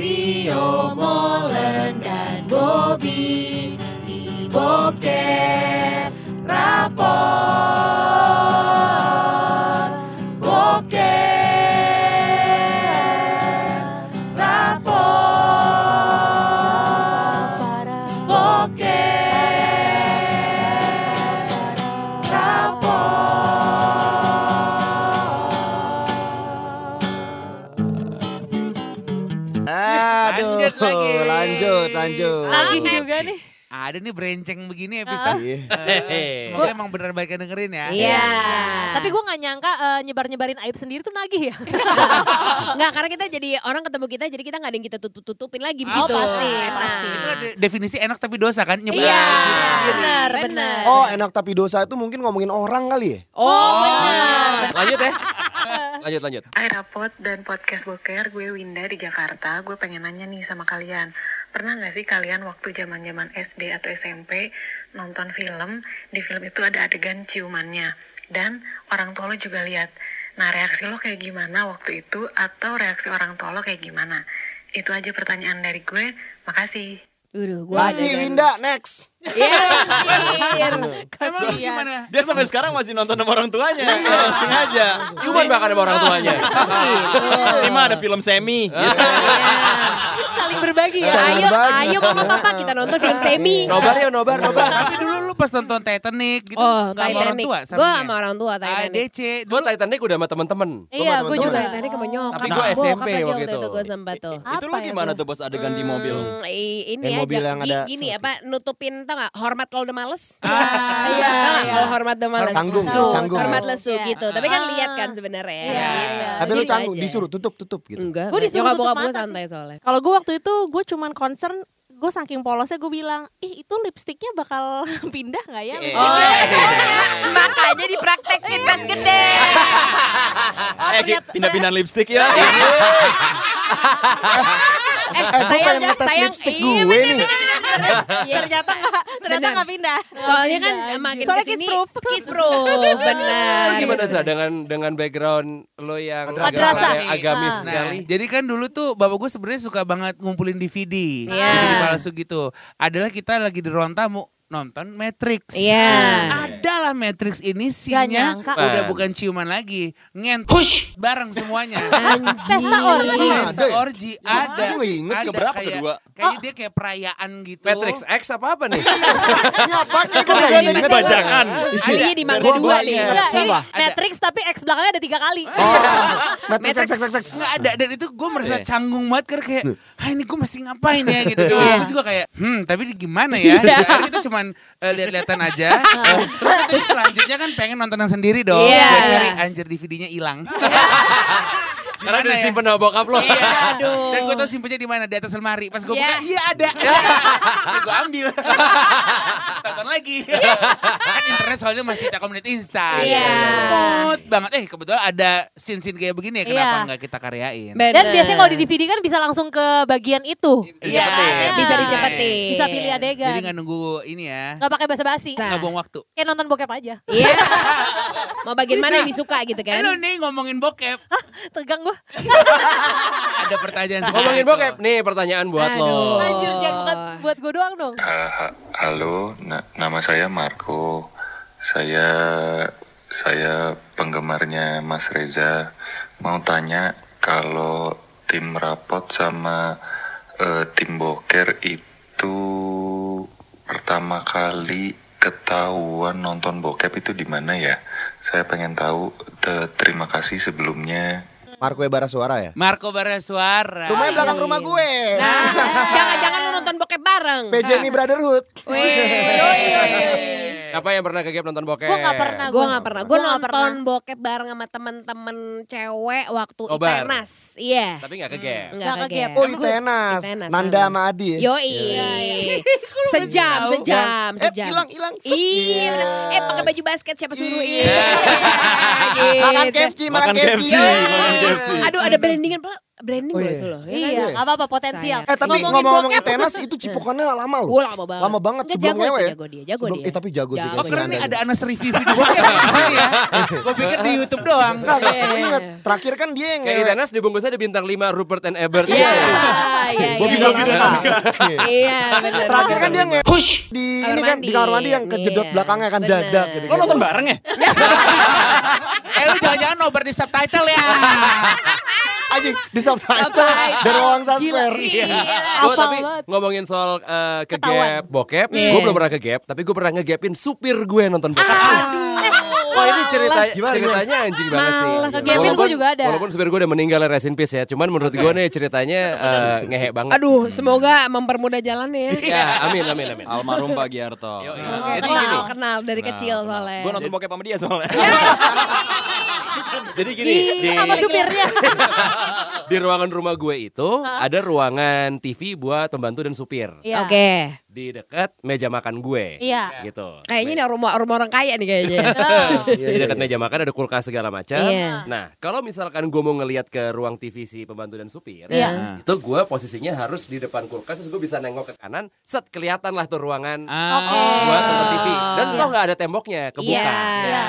Rio Ada nih berenceng begini episode. Iya. Eh, Semoga emang benar baik yang dengerin ya. Iya. Tapi gue gak nyangka eh, nyebar-nyebarin aib sendiri tuh nagih ya. Enggak, karena kita jadi orang ketemu kita jadi kita nggak ada yang kita tutup-tutupin lagi Oh, begitu. pasti, Nah. pasti. Itu ada definisi enak tapi dosa kan? Nyebar. Iya. Benar, Benar. benar. Oh, enak tapi dosa itu mungkin ngomongin orang kali ya? Oh, benar. Lanjut ya. Lanjut lanjut. Hai Rapot dan Podcast Boker, gue Winda di Jakarta. Gue pengen nanya nih sama kalian. Pernah gak sih kalian waktu zaman zaman SD atau SMP nonton film, di film itu ada adegan ciumannya. Dan orang tua lo juga lihat. Nah reaksi lo kayak gimana waktu itu atau reaksi orang tua lo kayak gimana? Itu aja pertanyaan dari gue. Makasih. Udah, gua Masih. Winda, next. Iya, anjir. Emang gimana? Dia sampai sekarang masih nonton sama orang tuanya. Eh, sengaja. Ciuman bahkan sama orang tuanya. Ini mah ada film semi. Iya. Saling berbagi ya. Saling Ayo, berbagi. ayo mama papa kita nonton film semi. Nobar ya nobar nobar. Tapi dulu lu pas nonton Titanic gitu Oh, nggak sama orang Titanic. tua Gue sama orang tua Titanic. ADC Gue Titanic udah sama temen-temen. Iya, gue Gua Gue juga. Titanic sama nyokap. Tapi gua SMP waktu itu. Gue sempat tuh. Itu lu gimana gua? tuh pas adegan di mobil? Hmm, i- ini Yang aja. mobil yang Gi- ada Gini apa nutupin tau gak hormat kalau udah males. Ah, Iya, iya. kalau hormat udah males. Canggung. Hormat lesu Iya. gitu. Tapi kan Ah. lihat kan sebenarnya. Iya. gitu. Tapi lu canggung, disuruh tutup-tutup gitu. Enggak. Gua enggak. disuruh tutup bokap gue mata santai soalnya. Kalau gue waktu itu gue cuman concern gue saking polosnya gue bilang ih itu lipstiknya bakal pindah nggak ya? Oh, makanya dipraktekin pas gede. Eh, pindah-pindah lipstick ya. Eh, Eh, gue pengen ngetes sayang. lipstick Iya, gue nih. Iya. ternyata nggak ternyata nggak pindah. Soalnya kan makin Soalnya ke sini kiss proof. Kiss proof, benar. Gimana sih dengan dengan background lo yang agak agamis Ah. Nah, sekali? jadi kan dulu tuh bapak gue sebenarnya suka banget ngumpulin DVD, Iya. DVD palsu gitu. Adalah kita lagi di ruang tamu nonton Matrix. Iya. Adalah Matrix ini Gak nyangka. udah bukan ciuman lagi, ngentush bareng semuanya. Pesta orgi. Ada Pesta ya? orgi ada. Gue inget Ada keberapa kayak- kedua? Kayaknya dia kayak perayaan gitu. Matrix X apa apa nih? Ini apa? Nih gue gak inget. Bajangan. Kayaknya di mangga Gua- dua nih. ini. Matrix tapi X belakangnya ada tiga kali. Oh, Matrix, Matrix, Matrix. Nggak ada dan itu gue merasa Iya. canggung banget karena kayak ah ini gue mesti ngapain ya gitu Iya. gue juga kayak hmm tapi ini gimana ya Akhirnya kita cuman eh, lihat-lihatan aja. Eh, terus selanjutnya kan pengen nonton yang sendiri dong. Iya. Gua cari anjir DVD-nya hilang Karena udah ya? disimpan sama bokap lo. Iya. Aduh. Dan gue tau simpennya di mana di atas lemari. Pas gue Iya. buka, iya ada. gue ambil. Tonton lagi. kan internet soalnya masih Telkomnet instan. Iya. Mood banget. Eh kebetulan ada scene-scene kayak begini ya. Kenapa Iya. nggak kita karyain? Bener. Dan biasanya kalau di DVD kan bisa langsung ke bagian itu. Iya. Iya. Bisa dicepetin. Bisa pilih adegan. Jadi nggak nunggu ini ya. Nggak pakai basa-basi. Nah. Nggak buang waktu. Kayak nonton bokep aja. Iya. Mau bagian mana yang disuka gitu kan? Halo nih ngomongin bokep. Tegang gua. ada pertanyaan seperti Ngomongin itu. bokep nih pertanyaan buat lo. Aduh. Anjir jangan bukan buat gue doang dong. Ha- halo, na- nama saya Marco. Saya saya penggemarnya Mas Reza. Mau tanya kalau tim rapot sama eh, tim boker itu pertama kali ketahuan nonton bokep itu di mana ya? Saya pengen tahu. Te- terima kasih sebelumnya. Marco Ebara suara ya? Marco Barasuara. Rumahnya belakang rumah gue. Nah, jangan-jangan lu nonton bokep bareng. PJMI Brotherhood. Wih, yoi, yoi, yoi. Siapa yang pernah ke Gap nonton bokep? Gue nggak pernah. Gue gak pernah. Gue nonton pernah. bokep bareng sama temen-temen cewek waktu Nobar. ITENAS. Iya. Tapi gak ke Gap. Nggak Nggak ke ke gap. gap. Oh Itenas. Itenas, Nanda sama. Adi ya? Yoi. Sejam, sejam, Eh sejam. hilang, hilang. Set. Iya. Iya. Eh pakai baju basket siapa suruh? Iya. Iya. Makan Gitu. KFC, makan. KFC, makan KFC. Aduh ada brandingan pula. Branding Oh, loh iya. itu loh. ya kan? Iya, nggak apa-apa potensial. Eh tapi Ngomongin ngomong-ngomong tenas itu cipokannya lama loh. Wah, lama banget. Lama banget Nggak, sebelum jago, ngewe ya. jago dia, jago Sebelum- dia. eh, tapi jago sih Jago. Oh kayaknya keren nih ada anas review video di sini ya. Gue pikir di Youtube doang. Nggak, Iya, gue iya, ingat iya. terakhir kan dia yang Kayak ngewe. Itanas dibungkusnya ada bintang 5 Rupert and Ebert. Iya, iya, Gue iya. bilang iya. gitu. Iya, benar. Terakhir kan dia nge di Kamar ini kan di kamar mandi yang kejedot Iya, belakangnya kan dadak gitu. Lo nonton bareng ya? Eh lu jangan-jangan nobar di subtitle ya. Anjing di subtitle dari ruang sasper. Iya. Gue tapi banget. ngomongin soal eh, ke Ketahuan. gap bokep, Iya. gue belum pernah ke gap, tapi gue pernah ngegapin supir gue nonton bokep. Wah ini cerita Gimana, ceritanya anjing banget sih. Males. Walaupun- gue juga ada. Walaupun supir gue udah meninggal rest in peace ya, cuman menurut gue nih ceritanya eh, ngehe banget. Aduh, semoga mempermudah jalannya ya. Ya, amin amin amin. Almarhum Pak Giarto. Yo, iya. Oh, Jadi kenal, gini. kenal dari kecil soalnya. Gue nonton bokep sama dia soalnya. Jadi gini, di, sama supirnya. di ruangan rumah gue itu ada ruangan TV buat pembantu dan supir. Iya. Oke. Di dekat meja makan gue. Iya. Gitu. Kayaknya ini rumah rumah orang kaya nih kayaknya. Di dekat meja makan ada kulkas segala macam. Iya. Nah, kalau misalkan gue mau ngelihat ke ruang TV si pembantu dan supir, Iya. itu gue posisinya harus di depan kulkas, terus gue bisa nengok ke kanan, set kelihatan lah tuh ruangan Ah. buat nonton TV. Dan Iya. toh nggak ada temboknya, kebuka. Iya.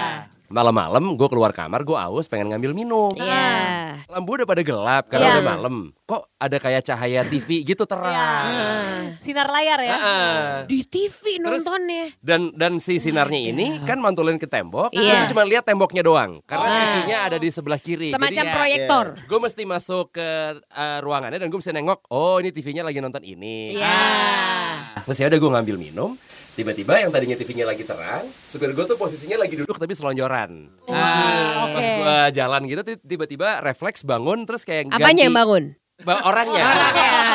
Malam-malam gue keluar kamar, gue aus, pengen ngambil minum. Iya. Lampu udah pada gelap karena Iya. udah malam. Kok ada kayak cahaya TV gitu terang. Iya. Sinar layar ya. Heeh. Di TV Terus- nontonnya. Dan dan si sinarnya ini kan mantulin ke tembok, Iya. gue cuma lihat temboknya doang. Karena Oh. TV-nya ada di sebelah kiri. Semacam Jadi proyektor. gue mesti masuk ke uh, ruangannya dan gue bisa nengok, oh ini TV-nya lagi nonton ini. Iya. Terus ya udah gue ngambil minum, tiba-tiba yang tadinya TV-nya lagi terang, supir gue tuh posisinya lagi duduk tapi selonjoran. Ah, Pas Oke. gue jalan gitu ti- tiba-tiba refleks bangun terus kayak ganti. Apanya yang bangun? Ba- orangnya.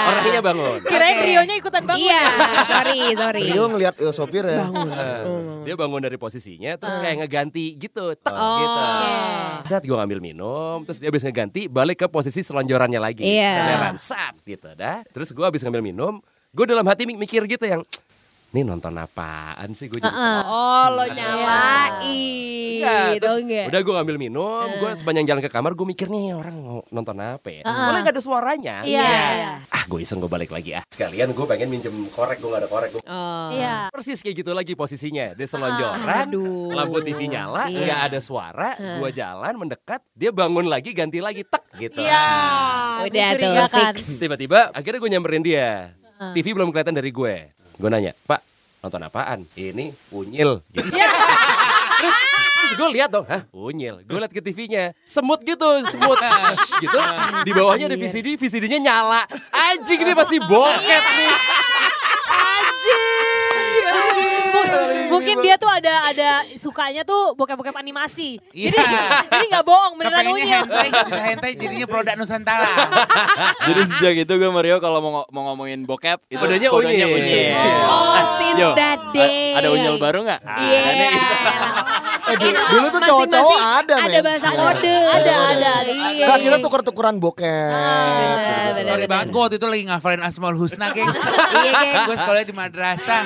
Orangnya bangun. Kirain Oke. Rionya ikutan bangun. Iya, sorry, sorry. Rio ngeliat eh, sopir ya. Eh, dia bangun dari posisinya terus kayak ngeganti gitu, tek Oh. gitu. Oke. Saat gue ngambil minum, terus dia habis ngeganti, balik ke posisi selonjorannya lagi. Iya. Seleran, sat gitu dah. Terus gue habis ngambil minum, gue dalam hati mik- mikir gitu yang, ini nonton apaan sih gue jadi Oh, lo nyalain. Enggak, terus Tau nggak? udah gue ngambil minum, gue sepanjang jalan ke kamar gue mikir nih orang mau nonton apa ya. Heeh. Soalnya gak ada suaranya. Iya. iya. Ah gue iseng gue balik lagi ah. Sekalian gue pengen minjem korek, gue gak ada korek. Gua Oh. Iya. Persis kayak gitu lagi posisinya. Dia selonjoran, Aduh. lampu TV nyala, Iya. nggak ada suara, gua jalan mendekat, dia bangun lagi ganti lagi tek gitu. Iya. Udah tuh, mencurigakan. fix. Tiba-tiba akhirnya gue nyamperin dia. TV belum kelihatan dari gue. Gue nanya, "Pak, nonton apaan?" Ini unyil gitu. Iya. terus terus gue lihat dong, hah unyil. Gue lihat ke TV-nya, semut gitu, semut Shh, gitu. Di bawahnya ada VCD, VCD-nya nyala. Anjing ini pasti bokep nih. Mungkin- dia tuh ada ada sukanya tuh bokep-bokep animasi. Iya. Jadi jadi nggak bohong beneran Kepengennya unyil. hentai, bisa hentai jadinya produk Nusantara. Jadi sejak itu gue Mario kalau mau mau ngomongin bokep itu Kodenya unyil. unyil. Oh, since Yo, that a- day. Ada unyil baru nggak? Ah, Iya. ada nih. Eh, dulu, Itu dulu tuh cowok-cowok ada, Ada men. bahasa Iya. kode. Ada, ada. Iya. Nah, kita tuker-tukeran bokep. bener, bener. Sorry banget gue waktu itu lagi ngafalin Asmaul Husna, geng. Iya, geng. gue sekolah di madrasah.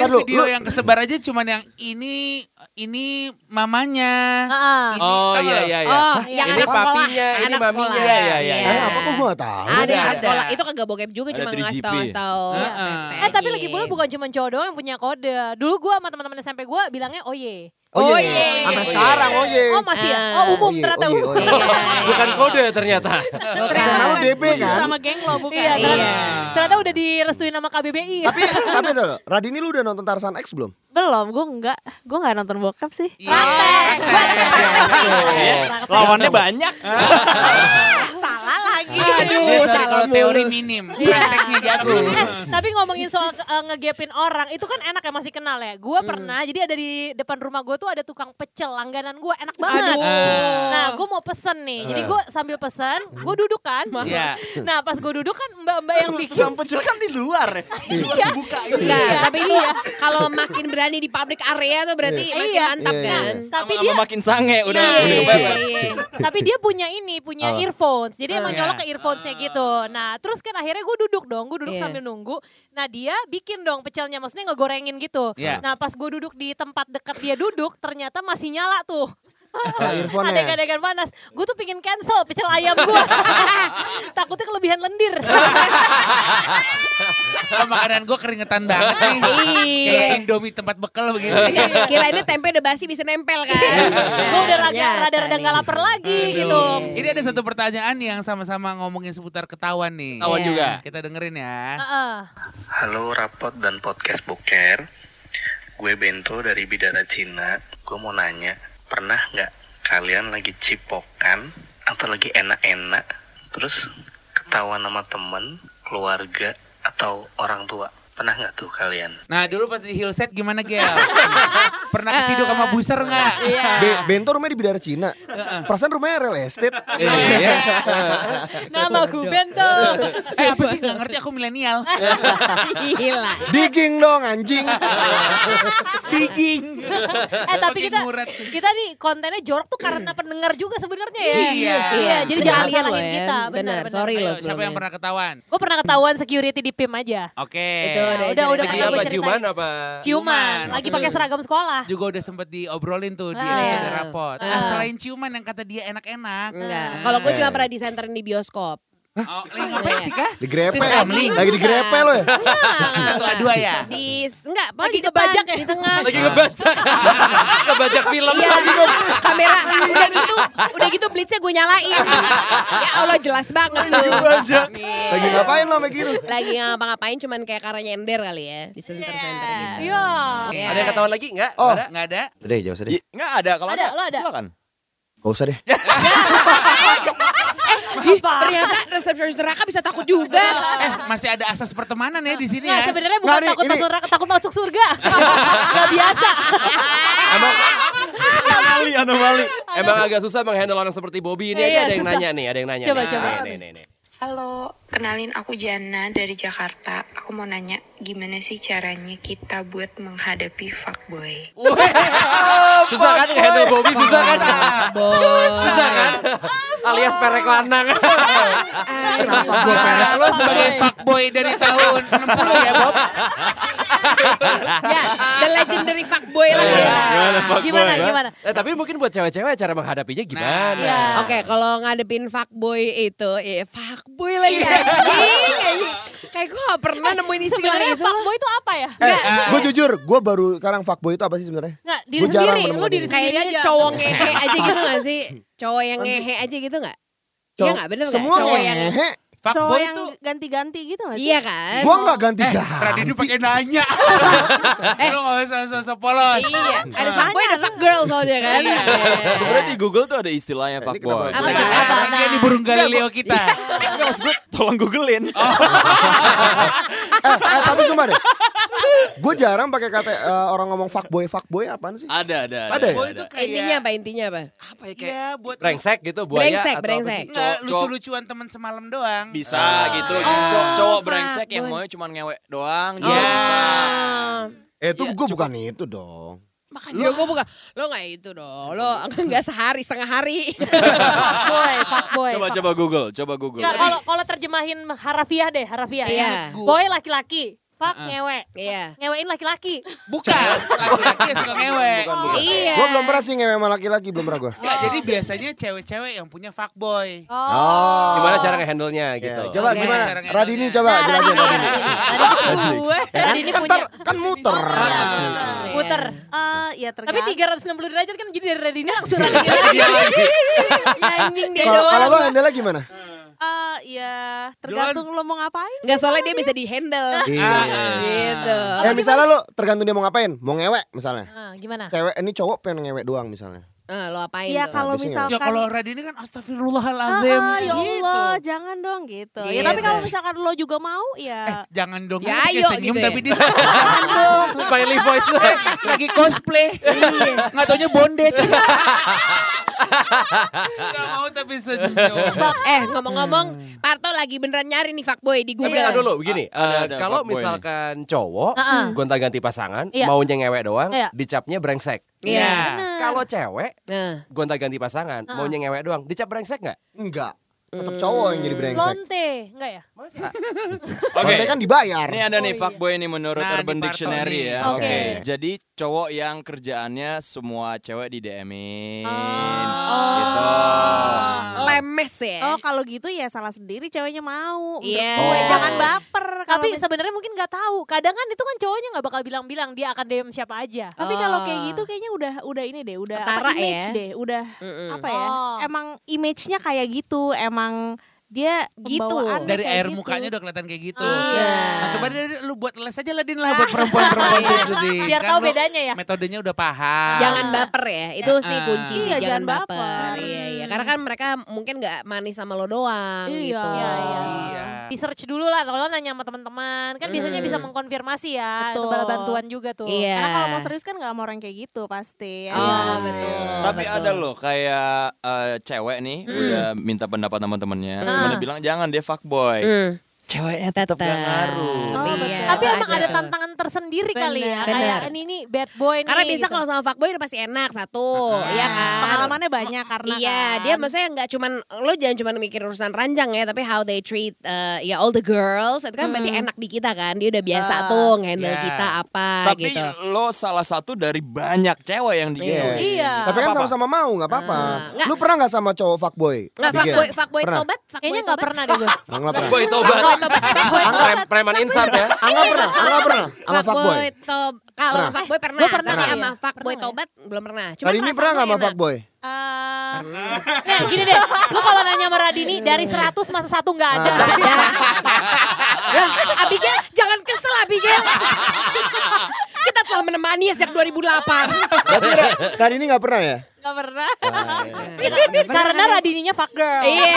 Dulu, video yang kesebar aja cuman yang ini ini mamanya. Heeh. Ini, Oh tau iya iya iya. Oh, Iya. yang Ini anak sekolah. papinya, ini anak maminya. Iya, iya, iya. Eh, apa kok gue gak tahu? Ada yang anak Ada. sekolah. Itu kagak bokep juga, Ada cuma 3GP. ngasih tahu ngasih tahu. Heeh. Eh tapi lagi pula bukan cuma cowok doang yang punya kode. Dulu gua sama teman-teman SMP gua bilangnya oh ye. Oh Oh, iya, iya. sampai Oh, sekarang iya. oh iya. Oh masih ya? Ah. Oh umum Oh, iya, ternyata oh, iya, umum. oh, iya. Iya. Bukan kode ternyata. Sana lu DB kan? Sama geng lo bukan. Iya, ternyata, Iya. ternyata udah direstuin sama KBBI. Tapi tapi tuh, Radini lu udah nonton Tarzan X belum? Belum, gue enggak. Gue enggak nonton bokep sih. Iya. Iya. Lawannya banyak. salah lagi. Aduh, kalau teori minim, prakteknya jago. Eh, tapi ngomongin soal uh, ngegapin orang itu kan enak ya masih kenal ya. Gue pernah jadi ada di depan rumah gue tuh ada tukang pecel langganan gue enak banget. Nah gue mau pesen nih. Jadi gue sambil pesen, gue duduk kan. Iya. Nah pas gue duduk kan mbak-mbak yang bikin. Yang pecel kan di luar ya. Iya. Gitu. Enggak, Iya. tapi itu kalau makin berani di public area tuh berarti Iya. makin Iya. mantap Iya, kan. iya. Tapi dia makin sange udah Iya, iya, iya. tapi dia punya ini, punya Oh. earphones. Jadi emang Iya. nyolok ke earphonesnya gitu. Nah terus kan akhirnya gue duduk dong, gue duduk Iya. sambil nunggu. Nah dia bikin dong pecelnya, maksudnya ngegorengin gitu. Iya. Nah pas gue duduk di tempat dekat dia duduk, ternyata masih nyala tuh. Ah, earphone-nya. Adegan-adegan panas. Gue tuh pingin cancel pecel ayam gue. Takutnya kelebihan lendir. Oh, makanan gue keringetan banget nih. Iya. Kayak Indomie tempat bekal begitu. Enggak, Kira ini tempe udah basi bisa nempel kan. gue udah rada Ternyata rada-rada nggak lapar lagi gitu. Ini ada satu pertanyaan yang sama-sama ngomongin seputar ketahuan nih. Ketahuan Iya. juga. Kita dengerin ya. Heeh. Halo rapot dan podcast boker Gue Bento dari Bidara Cina Gue mau nanya Pernah nggak kalian lagi cipokan Atau lagi enak-enak Terus ketahuan sama temen Keluarga Atau orang tua Pernah nggak tuh kalian? Nah dulu pas di Hillset gimana Gel? Pernah keciduk sama buser nggak? Iya. Be- Bento rumahnya di Bidara Cina. Perasaan rumahnya real estate. Iya. Nama gue Bento. Eh apa sih nggak ngerti aku milenial. Gila. Digging dong anjing. Digging. Eh tapi kita kita nih kontennya jorok tuh karena pendengar juga sebenarnya ya. Iya. Iya, jadi Kalian jangan salahin kita. Benar, sorry loh siapa yang pernah ketahuan? Gue pernah ketahuan security di PIM aja. Oke. Itu udah udah, udah, Lagi kita apa ciuman apa? Ciuman, lagi pakai seragam sekolah. Juga udah sempet diobrolin tuh di Ah, episode iya. rapot. Ah. Nah, selain ciuman yang kata dia enak-enak. Enggak. Ah. Kalau gue cuma pernah disenterin di bioskop. Oh, lagi ngapain sih kah? Digrepe. Sistemling. Lagi digrepe lo ya. Satu A dua ya? Di enggak, Lagi lagi di depan, ngebajak ya? di tengah. Lagi ngebajak. ngebajak film Iya, lagi kok. kamera udah gitu, udah gitu blitznya gue nyalain. ya Allah jelas banget tuh. Nih. Lagi ngapain lo sama gitu? Lagi ngapa-ngapain cuman kayak karena nyender kali ya di center-center gitu. Iya. Iya. Ada yang ketahuan lagi enggak? Oh. Ada? Nggak ada? Udah jauh sedih. Enggak ada, kalau Ada, ada, lo ada? silakan. Gak usah deh. Ih, ternyata resepsionis neraka bisa takut juga. Eh, masih ada asas pertemanan ya di sini Nah, ya. sebenarnya bukan Nggak, takut ini- masuk neraka, takut masuk surga. Gak biasa. Emang Anomali, anomali. emang agak susah menghandle orang seperti Bobby ini Iya, aja ada yang susah. nanya nih, ada yang nanya. Coba, nih. coba. Nih, nih, nih. Halo, kenalin aku Jana dari Jakarta. Aku mau nanya, gimana sih caranya kita buat menghadapi fuckboy? Susah kan ngehandle Bobby susah kan? Susah kan? Alias perek lanang. Kenapa gue perek? Lo sebagai fuckboy dari tahun 60 ya Bob. Ya, the legendary fuckboy lah ya. Gimana, gimana? Eh, tapi mungkin buat cewek-cewek cara menghadapinya gimana? Iya. Oke, kalau ngadepin fuckboy itu, ya fuckboy lagi anjing. anjing. Kayak gue gak pernah nemuin istilah Sebenarnya itu. fuckboy itu apa ya? Eh, gue jujur, gue baru sekarang fuckboy itu apa sih sebenarnya? Nggak, diri Gua sendiri. Lu diri sendiri Kayaknya aja. cowok ngehe aja gitu gak sih? Cowok yang ngehe aja gitu gak? Iya gak? Bener gak? Semua Cowok yang... ngehe. Cowok Fuckboy yang tuh ganti-ganti gitu gak sih? Iya kan? Gue nggak ganti Eh. Radini pakai nanya. Eh. Lu gak usah sosok polos. Iya, ada fuckboy, ada fuck girl soalnya kan. Iya. Sebenarnya di Google tuh ada istilahnya Ini fuckboy. Apa? Apa? ini dia di burung Galileo kita. Enggak maksud gue tolong googlein. Eh, eh, tapi sumpah deh. Gue jarang pakai kata eh, orang ngomong fuckboy, fuckboy apaan sih? Ada, ada. Ada ya? Boy itu kayak Intinya apa? Intinya apa? Apa ya kayak Iya, buat Brengsek gitu buaya Brengsek, atau apa brengsek. Cowok- lucu-lucuan teman semalam doang. bisa Ah. gitu. Oh, Cowok, cowok brengsek yang boy. mau cuma ngewek doang. Iya. Dia bisa. Eh, itu gue bukan itu dong. Ya gue bukan, lo gak itu dong, lo gak sehari, setengah hari. Fuckboy, fuckboy. Coba coba Google, coba Google. Kalau kalau terjemahin harafiah deh, harafiah. Iya. Boy laki-laki, fuck ngewe. Iya. Ngewein laki-laki. Bukan, laki-laki yang suka ngewek. Bukan, bukan. Iya. Gue belum pernah sih ngewe sama laki-laki, belum pernah gue. Nggak, jadi biasanya cewek-cewek yang punya fuckboy. Oh. Gimana cara ngehandle-nya Ya, gitu? Coba Oke. gimana? Radini coba Nah, jelasin Radini, Radini. Radini. gue. Radini Kan punya. ntar- kan muter. Iya, Muter. Eh, ya Tapi tergantung. 360 derajat kan jadi dari Radini langsung Radini. Iya lagi. Ya anjing dia Kalau kalau lo doang. handle gimana? Eh, ya tergantung lo mau ngapain. Gak soalnya dia bisa di handle. Iya. Gitu. Eh misalnya lo tergantung dia mau ngapain, mau ngewek misalnya. Ah, gimana? Cewek ini cowok pengen ngewek doang misalnya. Ah, lo apain Ya kalau misalkan Ya kalau Radini kan Ah, astagfirullahaladzim. ah, ya gitu. Allah, jangan dong gitu. Ya Gitu. tapi kalau misalkan lo juga mau ya Jangan dong, Ya, ayo senyum gitu ya. tapi dia jangan dong. Smiley voice. Lagi cosplay. Nggak taunya bondage. Gak mau tapi senyum. Eh ngomong-ngomong, Parto lagi beneran nyari nih fuckboy di Tapi Google. nggak dulu begini, eh, ada kalau misalkan cowok gonta-ganti pasangan, Iya. maunya ngewek doang, Iya. dicapnya brengsek. Iya. Bener. Kalau cewek Nah, gonta-ganti pasangan, Heeh. maunya ngewek doang, dicap brengsek nggak? Enggak. Tetap cowok yang jadi brengsek. Lonte, enggak ya? Oke. Konten kan dibayar. Ini ada nih fuckboy nih menurut Nah, Urban Dictionary nih. ya. Oke. Jadi cowok yang kerjaannya semua cewek di DM-in. Oh. Gitu. Lemes ya. Oh kalau gitu ya salah sendiri ceweknya mau. Iya. gue, Oh. Jangan baper. Tapi mis- sebenarnya mungkin nggak tahu. Kadang kan itu kan cowoknya nggak bakal bilang-bilang dia akan DM siapa aja. tapi kalau kayak Oh. gitu kayaknya udah udah ini deh, udah Ketara apa image ya. deh, udah Mm-mm. apa ya? Oh. Emang image-nya kayak gitu, emang dia Gitu. Dari air gitu. mukanya udah kelihatan kayak gitu. Iya. Nah, coba deh lu buat les aja lah Din lah buat perempuan-perempuan Iya. gitu. Biar Kan tahu bedanya ya. Metodenya udah paham. Jangan baper ya, itu sih Ah. kunci sih, Iya, jangan, jangan baper. baper. Iya, iya. Karena kan mereka mungkin nggak manis sama lo doang Iya. gitu. Iya, iya. Iya. Di search dulu lah kalau nanya sama teman-teman. Kan biasanya Hmm. bisa mengkonfirmasi ya. Betul. Bala bantuan juga tuh. Iya. Karena kalau mau serius kan nggak mau orang kayak gitu pasti. ya Oh, kan? betul. Tapi betul. ada loh kayak eh, cewek nih Hmm. udah minta pendapat teman-temannya. Ah. Temennya bilang jangan dia fuckboy. Hmm. Ceweknya tetap Tetap. gak ngaruh. Oh, Iya. betul. Tapi emang ada tantangan tersendiri kali ya. Benar. Kayak ini nih bad boy nih. Karena biasa gitu. kalau sama fuckboy udah pasti enak satu, Ah. iya kan? Pengalamannya banyak karena Iya, kan. dia maksudnya nggak cuman lo jangan cuma mikir urusan ranjang ya, tapi how they treat uh, ya all the girls itu kan berarti Hmm. enak di kita kan. Dia udah biasa Ah, tuh ngehandle iya. kita apa Tapi gitu. lo salah satu dari banyak cewek yang gitu. Iya. Iya. Tapi kan sama-sama mau, nggak apa-apa. Ah, nggak. Lu pernah nggak sama cowok fuckboy? Nggak Bikin? fuckboy, fuckboy Pernah? tobat, fuckboy Kayaknya nggak tobat. pernah deh gue. Nggak nggak pernah. Boy tobat. Pre- Preman insert ya. Angga pernah, Angga pernah sama fuckboy. tob kalau Pernah. fuckboy pernah, Gua pernah tapi sama fuckboy tobat belum pernah. Cuma Tadi ini pernah nggak sama fuckboy? Eh, Nah gini deh, lu kalau nanya sama Radini dari 100 masa satu nggak ada. Ya, Abigail, jangan kesel Abigail. Kita telah menemani sejak 2008. Berarti Ra- tadi ini nggak pernah ya? Gak pernah. Karena Radininya fuck girl. Iya.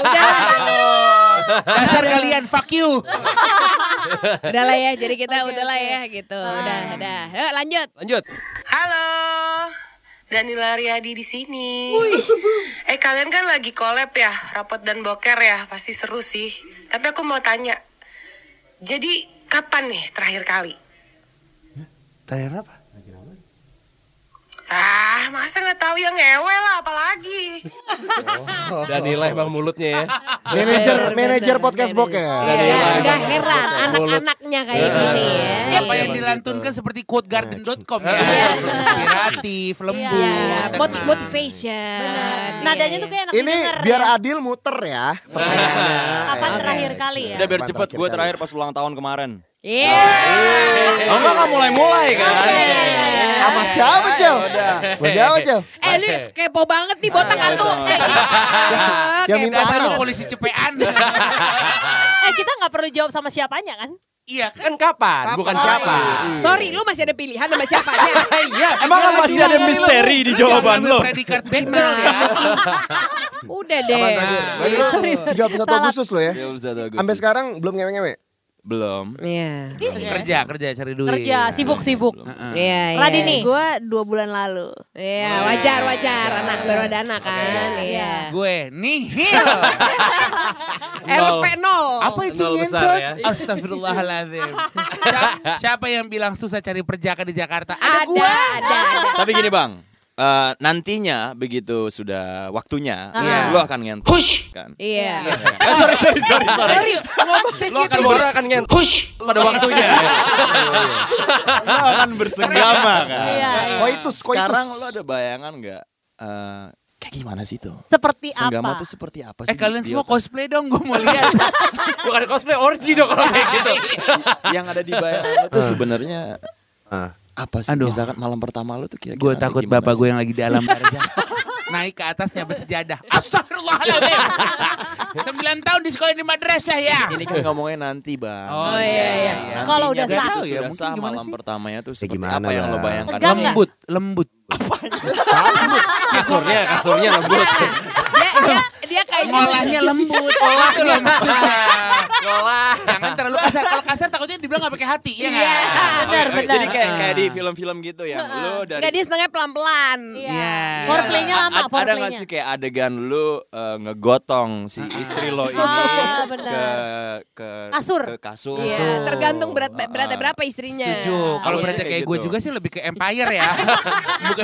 Udah, Dasar kalian fuck you. udah lah ya. Jadi kita udah lah ya gitu. Udah, udah. Yuk lanjut. Lanjut. Halo, Danila Riyadi di sini. Eh kalian kan lagi collab ya, rapot dan boker ya, pasti seru sih. Tapi aku mau tanya, jadi kapan nih terakhir kali? Terakhir apa? Ah, masa nggak tahu yang ngewe lah, apalagi. Danila emang mulutnya ya. Manajer manajer podcast boker. Udah, udah heran anak-anaknya kayak gini ya. Apa yang dilantunkan seperti quotegarden.com ya. Inspiratif, lembut. Iya, iya. Moti- motivation. Benar. Iya, Nadanya iya. tuh kayak enak Ini biar ya. adil muter ya pertanyaannya. Kapan terakhir kali ya? Udah biar cepet terakhir gue terakhir pas ulang tahun kemarin. Iya. Oh enggak nggak mulai-mulai kan? Sama siapa, Cel? Udah. Sama siapa, Cel? Eh lu kepo banget nih botak atu. Yang minta Dasar lu kenal. polisi cepean. Eh kita nggak perlu jawab sama siapanya kan? Iya kan? Kan kapan? Bukan siapa. Sorry, lu masih ada pilihan sama siapanya. Iya. Emang kan masih ada misteri di jawaban ambil predikat Batman ya. Udah deh. Kapan lu 31 Agustus lo ya? Sampai sekarang belum ngewe-ngewe? Belum. Iya. Kerja, kerja cari duit. Kerja, sibuk-sibuk. Iya, iya. Radini. gue dua bulan lalu. Iya, wajar, wajar. Anak baru ada anak kan. Iya. Gue nihil. RP 0. Apa itu Nol besar ya. Astagfirullahaladzim. Siapa, siapa yang bilang susah cari perjaka di Jakarta? Ada, Ada, gua. ada, ada. Tapi gini bang, eh, nantinya begitu sudah waktunya, Iya. lo akan ngentot. Hush. Kan. Iya. Eh, sorry, sorry, sorry, sorry. Sorry, ngomongnya Lo akan gitu. baru akan ngent. Hush. Pada waktunya. lo akan bersenggama kan. Iya, iya. Koitus, koitus. Sekarang lo ada bayangan nggak? eh, kayak gimana sih tuh? Seperti Senggama apa? tuh seperti apa Eh sih? kalian di semua otak? cosplay dong, gue mau lihat. Bukan cosplay orgy dong kalau kayak gitu. yang ada di bayangan lo tuh sebenarnya Ah. Apa sih? Aduh. Misalkan malam pertama lo tuh kira-kira Gue takut bapak sih? gue yang lagi di alam barzah. Naik ke atasnya bersejadah. Astagfirullahaladzim. Sembilan tahun di sekolah di madrasah ya. Ini kan ngomongnya nanti bang. Oh, iya, iya. Nantinya Kalau udah begitu sah. Ya, sudah mungkin sah gimana malam sih? pertamanya tuh seperti gimana apa yang lo bayangkan? Nggak? Lembut, lembut. Kasurnya, kasurnya lembut. Dia, dia, dia kayaknya Ngolahnya lembut. Olah tuh loh maksudnya. Ngolah. Jangan terlalu kasar. Kalau kasar takutnya dibilang gak pakai hati, ya Iya, nggak? benar, benar. Jadi kayak kayak di film-film gitu ya. Lu dari Enggak dia setengah pelan-pelan. Iya. Iya. Foreplaynya lama, Ada nggak foreplaynya. sih kayak adegan lu eh, ngegotong si istri lo ini Ah, ke benar. ke Kasur. ke kasur. Iya, tergantung berat beratnya berapa istrinya. Setuju. Kalau Iya, beratnya kayak kayak gue gitu. juga sih lebih ke Empire ya. Bukan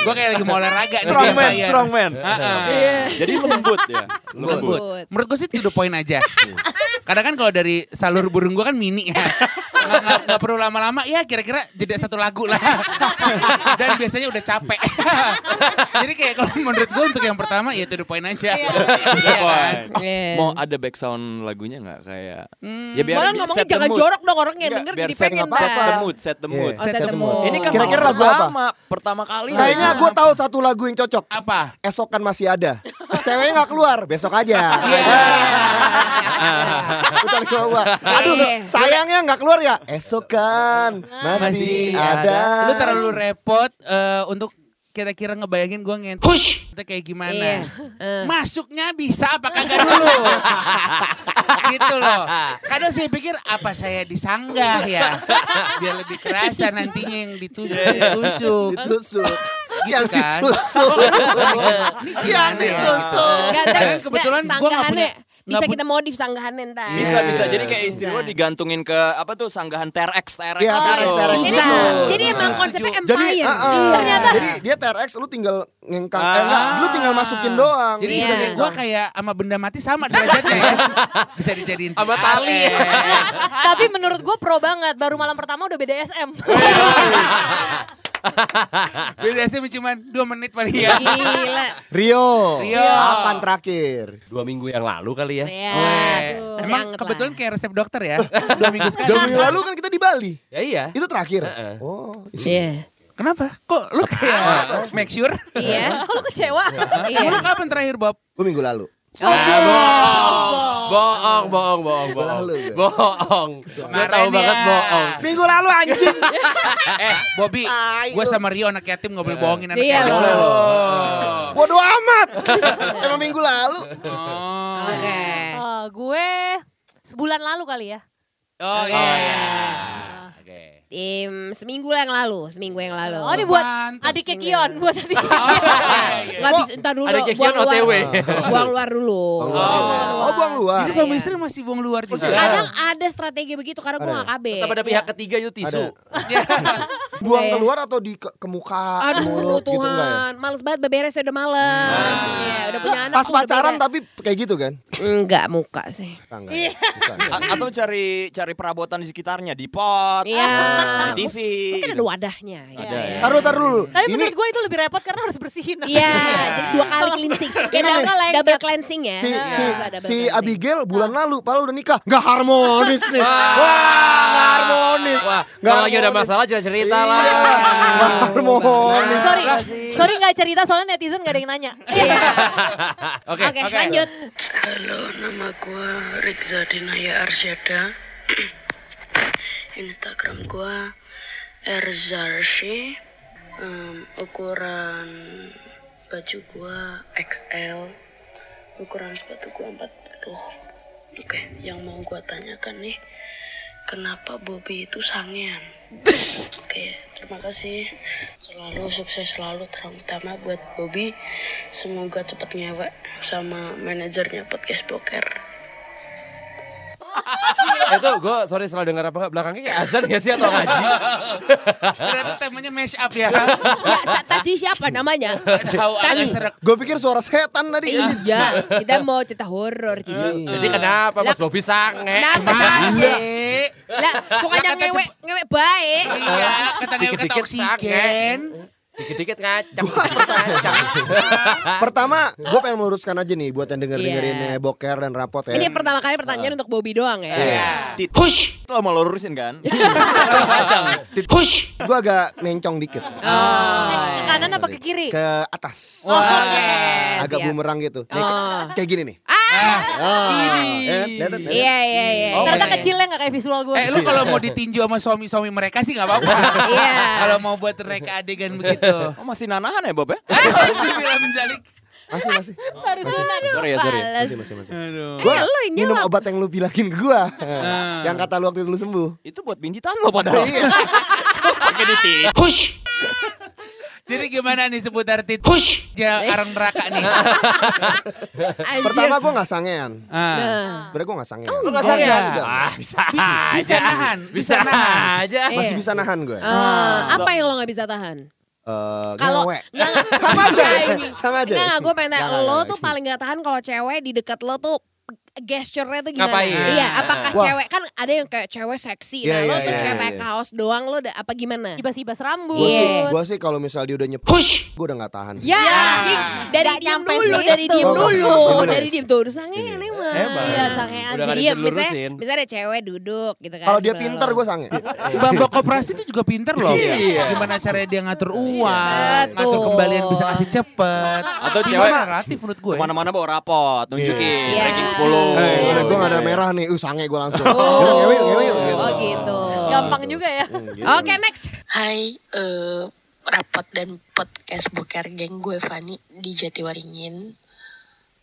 gue kayak lagi mau olahraga nih. Strong di man, Empire. strong man. Ha-ha. Iya. Jadi lembut ya. Lembut. Menurut gue sih to the point aja. Kadang kan kalau dari salur burung gue kan mini ya. Nggak, nggak- nggak perlu lama-lama ya kira-kira jeda satu lagu lah. Dan biasanya udah capek. Jadi kayak kalau menurut gue untuk yang pertama ya to the point aja. The Iya kan? Iya. Mau ada background lagunya nggak kayak? Hmm. Ya biar Malah ngomongnya set the jangan mood. jorok dong orang yang Nggak, denger jadi pengen. Set the mood, set the Iya. mood. Oh, set the mood. Ini kan Kira-kira lagu apa? pertama, pertama kali. Kayaknya gue tahu satu lagu yang cocok. Apa? Esokan masih ada. Ceweknya nggak keluar, besok aja. Putar ke bawah. Aduh, Iya. sayangnya nggak keluar ya. Esokan masih, ada. Lu terlalu repot eh, untuk kira-kira ngebayangin gue ngentot itu kayak gimana. Iya. Eh. Masuknya bisa apa kagak dulu? gitu loh. Kadang saya pikir apa saya disanggah ya. Biar lebih kerasa nantinya yang ditusuk. ditusuk. Ditusuk. Gitu yang kan. ditusuk. Ini yang gimana ya? ditusuk. Ntar- kebetulan nggak sanggahannya punya- bisa nggak kita modif sanggahannya ntar. Bisa Iya. bisa jadi kayak istri Bisa. digantungin ke apa tuh sanggahan TRX TRX Iya, gitu. TRX, TRX. Bisa. Jadi emang konsepnya Jadi, empire. ah, ah. Ternyata. jadi dia TRX lu tinggal ngengkang, Ah. eh enggak, lu tinggal masukin doang. Jadi Iya. sebenarnya gue kayak sama benda mati sama derajatnya ya. Bisa dijadiin Sama tali. TRX. Tapi menurut gue pro banget. Baru malam pertama udah BDSM. BDSM cuma 2 menit paling ya. Gila. Rio, Rio. kapan terakhir? Dua minggu yang lalu kali ya. Ya, masih Emang kebetulan lah. kayak resep dokter ya. Dua minggu sekali. Dua minggu lalu kan kita di Bali. Ya iya. Itu terakhir. Oh, Iya. Kenapa? Kok lu kayak make sure? Iya. Kok lu kecewa? Iya. Lu kapan terakhir Bob? gue minggu lalu. Bohong, bohong, bohong, bohong. Bohong. Gue Kemarin tahu banget bohong. Minggu lalu anjing. Eh, Bobby, gue sama Rio anak yatim gak boleh bohongin anak Iya, yatim. Oh. Bodoh amat. Emang minggu lalu. Oh. Oke. Eh, gue sebulan lalu kali ya. Oh Oke. iya. Oke. Im, seminggu yang lalu, seminggu yang lalu. Oh, ini buat Pantes. adiknya Kion, buat adiknya. Oh, iya, iya. Nggak bisa, ntar dulu. Kion buang luar. OTW. Buang luar dulu. Oh, buang luar. Suami Iya. istri masih buang luar juga. Kadang ada strategi begitu karena gue gak KB. Tetap ada pihak ketiga itu tisu. Buang Iya. keluar atau di ke, ke muka, Aduh mulut gitu enggak ya? Tuhan, males banget beberes udah males. Iya, udah punya anak. Pas pacaran tapi kayak gitu kan? Enggak muka sih. Enggak, atau cari cari perabotan di sekitarnya di pot, Iya. Di TV. Mungkin ada wadahnya. Ada Iya, ya. iya. Taruh, taruh dulu. Tapi Ini menurut gue itu lebih repot karena harus bersihin. Iya, jadi dua kali cleansing. Ya, double, cleansing ya. si, Iya. Abigail bulan lalu, Palu udah nikah. Nggak harmonis nih. Wah, nggak harmonis. Wah, kalau lagi ada masalah jangan cerita Iya, lah. Nggak harmonis. Sorry, sorry nggak cerita soalnya netizen gak ada yang nanya. Iya. Oke. Oke, lanjut. Halo, nama gue Rikza Dinaya Arsyada. Instagram gue Erzarshi. Em, ukuran baju gue XL. Ukuran sepatu gue 40. Oke, yang mau gue tanyakan nih, kenapa Bobby itu sangean? Oke, terima kasih. Selalu sukses selalu terutama buat Bobby. Semoga cepet ngewek sama manajernya podcast poker. Itu gue sorry salah dengar apa nggak belakangnya kayak azan ya sih atau ngaji? Ternyata temanya mash up ya. Si- tadi siapa namanya? Tahu ada Tadi. serak. Gue pikir suara setan tadi. Iya, kita mau cerita horor gitu. Jadi kenapa Mas Bobi sange? Kenapa sih? Lah, sukanya ngewek ngewek baik. Iya, kata ngewe kata oksigen. Dikit-dikit ngacak. ngacak. Pertama, gue pengen meluruskan aja nih buat yang denger-dengerinnya Iya. boker dan rapot ya. Ini pertama kali pertanyaan untuk Bobby doang ya. Iya. Tit- Hush, itu mau lo lurusin kan? Hush, gue agak mencong dikit Oh. Ke kanan apa ke kiri? ke atas. Oh, oke. agak siap. bumerang gitu. Nih, Oh. kayak gini nih. Ah, Oh, eh, iya iya iya. Oh, Ternyata masih- kecilnya gak kayak visual gue. Eh lu kalau mau ditinju sama suami-suami mereka sih gak apa-apa. Iya. Kalau mau buat mereka adegan begitu. Oh masih nanahan ya Bob ya? Masih bila menjalik. Masih masih. Baru sunat. Sorry ya, sorry. Masih masih masih. Aduh. Gua Eh, lu yang minum obat yang lu bilangin ke gua. Ah. yang kata lu waktu itu lu sembuh. Itu buat binjitan lo padahal. Iya. Pakai ditit. Jadi gimana nih seputar tit? Push. Ya karang neraka nih. Anjir. Pertama gua nggak sangean. Ah. Nah. Sebenernya gua nggak sangean. Lu gak Oh, iya. Ah, bisa Bisa aja. nahan, Bisa bisa nahan. aja. Masih Iya. bisa nahan gue. Eh, apa yang lo gak bisa tahan? Eh, Kalau nggak Sama aja. Sama aja. Nggak, gue pengen tanya, lo tuh paling gak tahan kalau cewek di dekat lo tuh gesture-nya tuh gimana? Ngapain? Iya, apakah Wah. cewek kan ada yang kayak cewek seksi, Iya, nah lo iya, tuh iya, cewek iya. pakai kaos doang lo udah apa gimana? Ibas-ibas rambut. Gue sih, Iya. gua sih kalau misal dia udah nyepush, gue udah nggak tahan. Ya, anjing. dari Nggak diem nyampe dulu, dari diem Oh, dulu, dari diem tuh udah sangean emang. Emang. Iya, sangean Udah gak Iya, misalnya, misalnya ada cewek duduk gitu kan. Kalau dia pinter gue sange. Bambang koperasi itu juga pinter loh. Iya. Gimana caranya dia ngatur uang, ngatur kembalian bisa ngasih cepet. Atau cewek relatif menurut gue. Ke mana-mana bawa rapot, nunjukin Iya. ranking 10. Eh, udah gue gak ada Iya. merah nih, uh sange gue langsung. Oh, ngewe, ngewe, gitu. oh gitu. Gampang juga ya. Hmm, gitu. Oke, next. Hai, eh rapot dan podcast Boker Geng gue Fani di Jatiwaringin.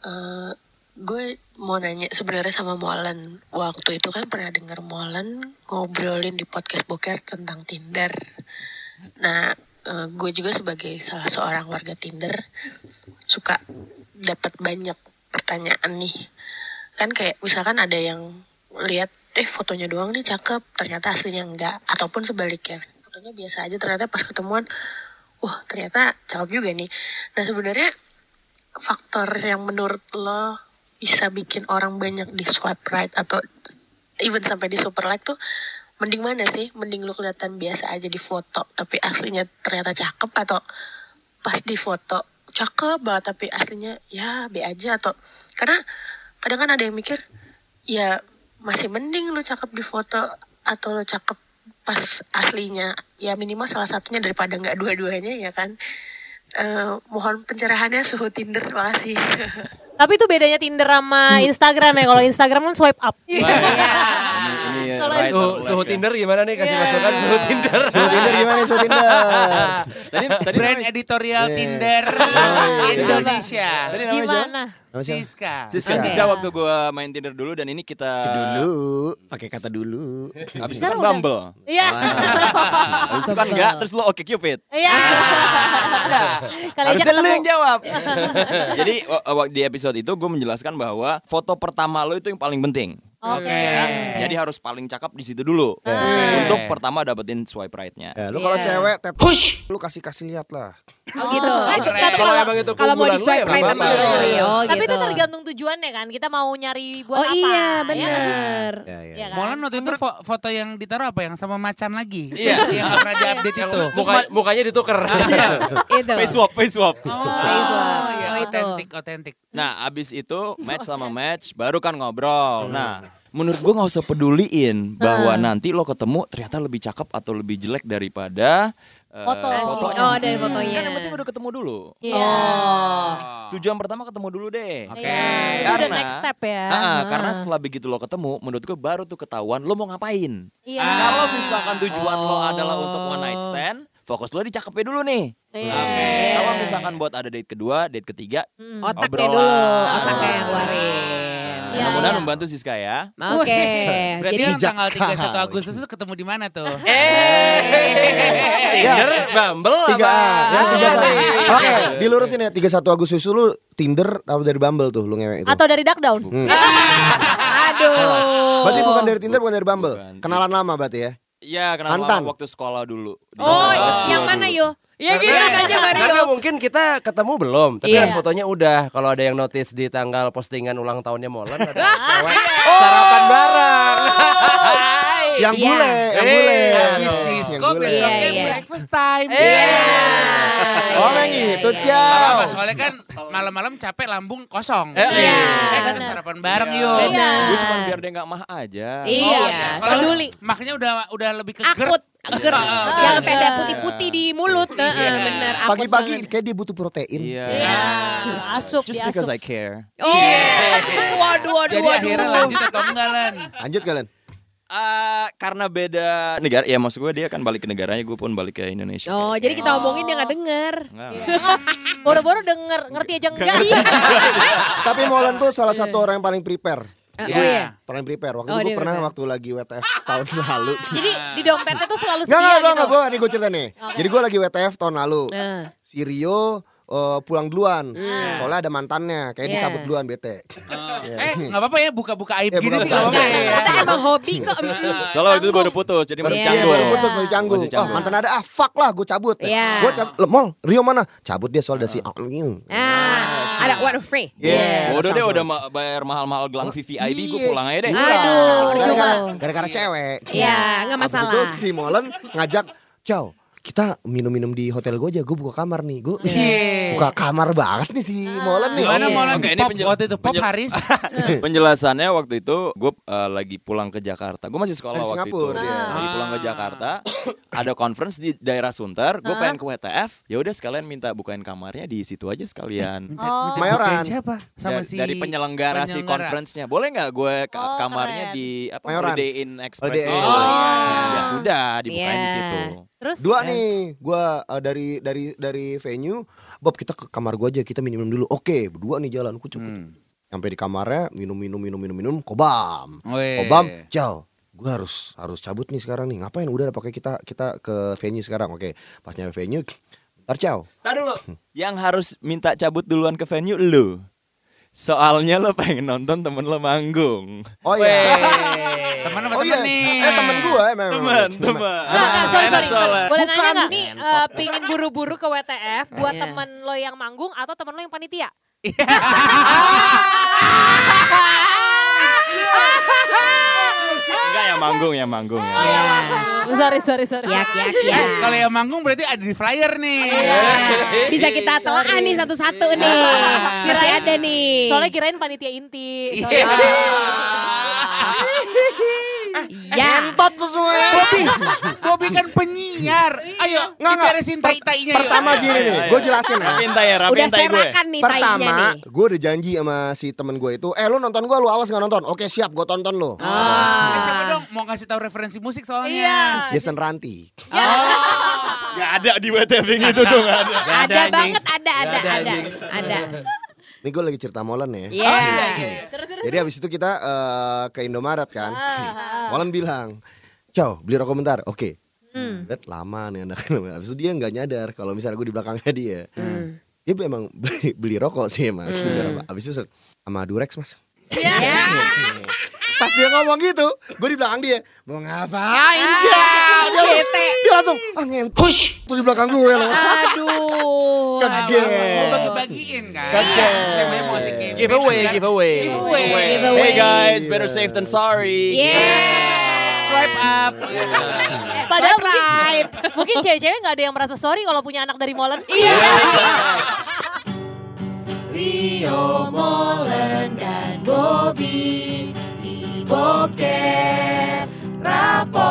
Eh gue mau nanya sebenarnya sama Molen. Waktu itu kan pernah denger Molen ngobrolin di podcast Boker tentang Tinder. Nah, eh, gue juga sebagai salah seorang warga Tinder suka dapat banyak pertanyaan nih. Kan kayak misalkan ada yang lihat eh fotonya doang nih cakep, ternyata aslinya enggak ataupun sebaliknya. Fotonya biasa aja ternyata pas ketemuan wah ternyata cakep juga nih. Nah, sebenarnya faktor yang menurut lo bisa bikin orang banyak di swipe right atau even sampai di super like tuh mending mana sih? Mending lu kelihatan biasa aja di foto tapi aslinya ternyata cakep atau pas di foto cakep banget tapi aslinya ya B aja atau karena kadang kan ada yang mikir ya masih mending lu cakep di foto atau lu cakep pas aslinya ya minimal salah satunya daripada nggak dua-duanya ya kan Eh, mohon pencerahannya suhu Tinder makasih Tapi itu bedanya Tinder sama Instagram ya. Kalau Instagram kan swipe up. Ini, ini Kalau right Suhu, suhu. Tinder gimana nih? Kasih Iya. masukan suhu Tinder. Suhu Tinder gimana suhu Tinder? Tadi tadi Brand editorial Iya. Tinder Indonesia. Tadi namanya siapa? Gimana? Nama siapa? Siska. Siska, Oke. Siska waktu gue main Tinder dulu dan ini kita Dulu, pakai kata dulu. habis itu kan. Bumble. Iya. Habis itu kan enggak, terus lo oke Cupid. Iya. Aja Harusnya lu ketemu. yang jawab. Jadi di episode itu gue menjelaskan bahwa foto pertama lo itu yang paling penting. Oke. Ya. Jadi harus paling cakep di situ dulu. Untuk pertama dapetin swipe right-nya. Ya, lu kalau Iya. cewek tet push, lu kasih kasih lihat lah. Oh gitu. Oh, Itu keren. tapi Kalau kalau emang itu kalau mau di lu, swipe ya right sama lo, iya, oh Tapi gitu. itu tergantung tujuannya kan. Kita mau nyari buat Oh apa. iya, ya kan? bener. Ya, ya. Iya kan? Molan waktu itu fo- foto yang ditaruh apa yang sama macan lagi? Iya. yang pernah diupdate itu. Muka, mukanya ditukar. Itu. Face swap, face swap. Oh, Face swap. iya, Oh, itu. otentik, otentik. Nah, abis itu match sama match, baru kan ngobrol. Nah, menurut gua nggak usah peduliin bahwa nanti lo ketemu ternyata lebih cakep atau lebih jelek daripada eh, Foto. fotonya. Oh, dari fotonya. Kan yang penting udah ketemu dulu. Iya. Oh. Tujuan pertama ketemu dulu deh. Oke. Iya, itu udah Karena- next step ya. Ah, Nah. karena setelah begitu lo ketemu, menurut gue baru tuh ketahuan lo mau ngapain. Iya. Kalau misalkan tujuan lo Oh. adalah untuk one night stand, fokus lo di cakepnya dulu nih. Iya. Oke. Kalau misalkan buat ada date kedua, date ketiga, Hmm. Otaknya Obrolan. dulu, otaknya yang keluarin. Iya, mudah-mudahan iya. membantu Siska ya. Oke. Berarti Jadi yang tanggal bijak 31 sekali. Agustus itu ketemu di mana tuh? Tinder, Bumble, Tiga, apa? ya? Oke, dilurusin ya. 31 Agustus lu Tinder atau dari Bumble tuh lu ngewek itu? Atau dari duck down. Hmm. Aduh. Berarti bukan dari Tinder, bukan dari Bumble. Bukan. Kenalan lama berarti ya. Iya, kenal Mantan. lama waktu sekolah dulu. Oh, kelas yang mana yo? Ya gitu aja Karena Mario. mungkin kita ketemu belum, tapi Iya. kan fotonya udah. Kalau ada yang notice di tanggal postingan ulang tahunnya Molan ada cewek sarapan bareng. Yang Iya. bule, yang Eh, bule. Habis Yang disco bule. besoknya Iya, iya. breakfast time. Iya. Oh, Iya, yang iya, itu, iya. Ciao. Gak soalnya kan malam-malam capek lambung kosong. Eh, Eh, iya. kita benar. sarapan bareng Iya. yuk. Iya. Gue cuma biar dia nggak mah aja. Iya. Soalnya Peduli. Makanya udah udah lebih ke Akut, ger, Iya. jangan peda putih-putih di mulut. Heeh, bener. apes Pagi-pagi banget. kayak dia butuh protein. Iya. Iya. Asup Just diasup. because I care. Oh, waduh, waduh, Jadi waduh. akhirnya lanjut atau enggak Lan? Lanjut kalian. Ah, karena beda negara, ya maksud gue dia kan balik ke negaranya, gue pun balik ke Indonesia. Oh, jadi kita omongin dia nggak denger. Enggak, Iya. enggak. Boro-boro denger, ngerti aja enggak. Tapi Molen tuh salah satu orang yang paling prepare. Ah, Iya. Oh iya. Paling prepare. Waktu Oh, itu gue pernah prepare. waktu lagi WTF tahun lalu. Jadi di dompetnya tuh selalu Enggak, sedia enggak, gitu. enggak, gue nih gue cerita nih. Jadi gue lagi WTF tahun lalu. Nah. Si Rio eh, pulang duluan. Hmm. Soalnya ada mantannya, kayak Iya. dicabut duluan bete. Eh, nggak apa-apa ya buka-buka aib Eh, gini sih buka-buka nggak apa-apa Enggak, ya. kita emang hobi kok. Soalnya waktu itu baru putus, jadi Baru, masih iya, canggung. baru putus masih canggung. Masih canggung. Oh, mantan ada ah fuck lah gue cabut. Iya. Gue cabut. Loh, Mol, Rio mana? Cabut dia soal ada si Angin. Ah, ada what free. Iya. Udah deh udah ma- bayar mahal-mahal gelang VVIP, gue Iya. pulang aja deh. Aduh. Gara-gara gara-gara cewek. Iya, nggak masalah. itu si Molen ngajak, "Ciao, kita minum-minum di hotel gue aja. Gue buka kamar nih. Gue Cie. buka kamar banget nih si Molen nih. Gimana Iya. mau Oke, ini pop penjel- waktu itu pop penjel- Haris? Penjelasannya waktu itu gue eh, lagi pulang ke Jakarta. Gue masih sekolah Dari waktu Singapura itu. dia. Lagi pulang ke Ah. Jakarta. ada conference di daerah Sunter. Gue Ah. pengen ke WTF. Ya udah sekalian minta bukain kamarnya di situ aja sekalian. Minta- Oh. minta Mayoran. siapa? Sama dari, si dari penyelenggara, si penyelenggara. conference-nya. Boleh nggak gue ka- Oh, kamarnya keren. di apa Mayoran. Holiday Inn Express. Inn. Oh. Ya sudah, dibukain di Iya. situ. Terus Dua nih, gue dari dari dari venue, Bob kita ke kamar gue aja, kita minum dulu. Oke, berdua nih jalan, cepet. Hmm. Sampai di kamarnya, minum minum minum minum minum, kobam, Weh. kobam, ciao. Gue harus harus cabut nih sekarang nih. Ngapain? Udah pakai kita kita ke venue sekarang. Oke, pas nyampe venue, ntar ciao. Tadi dulu. Yang harus minta cabut duluan ke venue lu. Soalnya lo pengen nonton temen lo manggung. Oh iya. Teman apa Oh teman iya. nih? Eh temen gue emang. Temen, temen. Enggak, enggak, sorry, Enak sorry, sorry. Boleh nanya nggak nih, eh, pingin buru-buru ke WTF buat Iya. temen lo yang manggung atau temen lo yang panitia? Enggak yang manggung, yang manggung ya. Iya. Sorry, sorry, sorry. Yak, yak, yak. Kalau yang manggung berarti ada di flyer nih. Iya. Bisa kita telaah nih satu-satu nih. Iya. Masih ada nih. Soalnya kirain panitia inti. Iya. Ya. Tot tuh semuanya. Bobby, Bobby kan penyiar. Ayo, Nggak, nggak. diberesin tai-tainya yuk. Pertama gini nih, gue jelasin ya. Rapiin tai ya, Udah tai gue. serakan nih Pertama, gue udah janji sama si temen gue itu, eh lu nonton gue, lu awas gak nonton. Oke siap, gue tonton lu. Ah. Eh, siapa dong mau kasih tahu referensi musik soalnya. Iya. Jason Ranti. Gak ada di WTF itu tuh, gak ada. Ada banget, ada, ada, ada, ada. Ini gue lagi cerita Molen ya. Iya. Jadi habis itu kita eh, ke Indomaret kan. Ah, Molen bilang, Ciao, beli rokok bentar. Oke. Hmm. Lihat lama nih anak Habis itu dia nggak nyadar kalau misalnya gue di belakangnya dia. Hmm. Dia emang beli, beli rokok sih emang. Rokok. Habis itu sama Durex mas. Ya. Pas dia ngomong gitu, gue di belakang dia. Mau ngapain? Ah, Dia, bete. dia langsung, ah push tuh di belakang gue loh. Aduh. Kaget. Mau bagi-bagiin kan. Kaget. Namanya mau kayak Giveaway, kan. giveaway. Giveaway. Hey guys, better safe than sorry. Yeah. Swipe up. Padahal Swipe mungkin, right. mungkin cewek-cewek gak ada yang merasa sorry kalau punya anak dari Molen. Iya. Rio Molen dan Bobby Bokeh Rapport.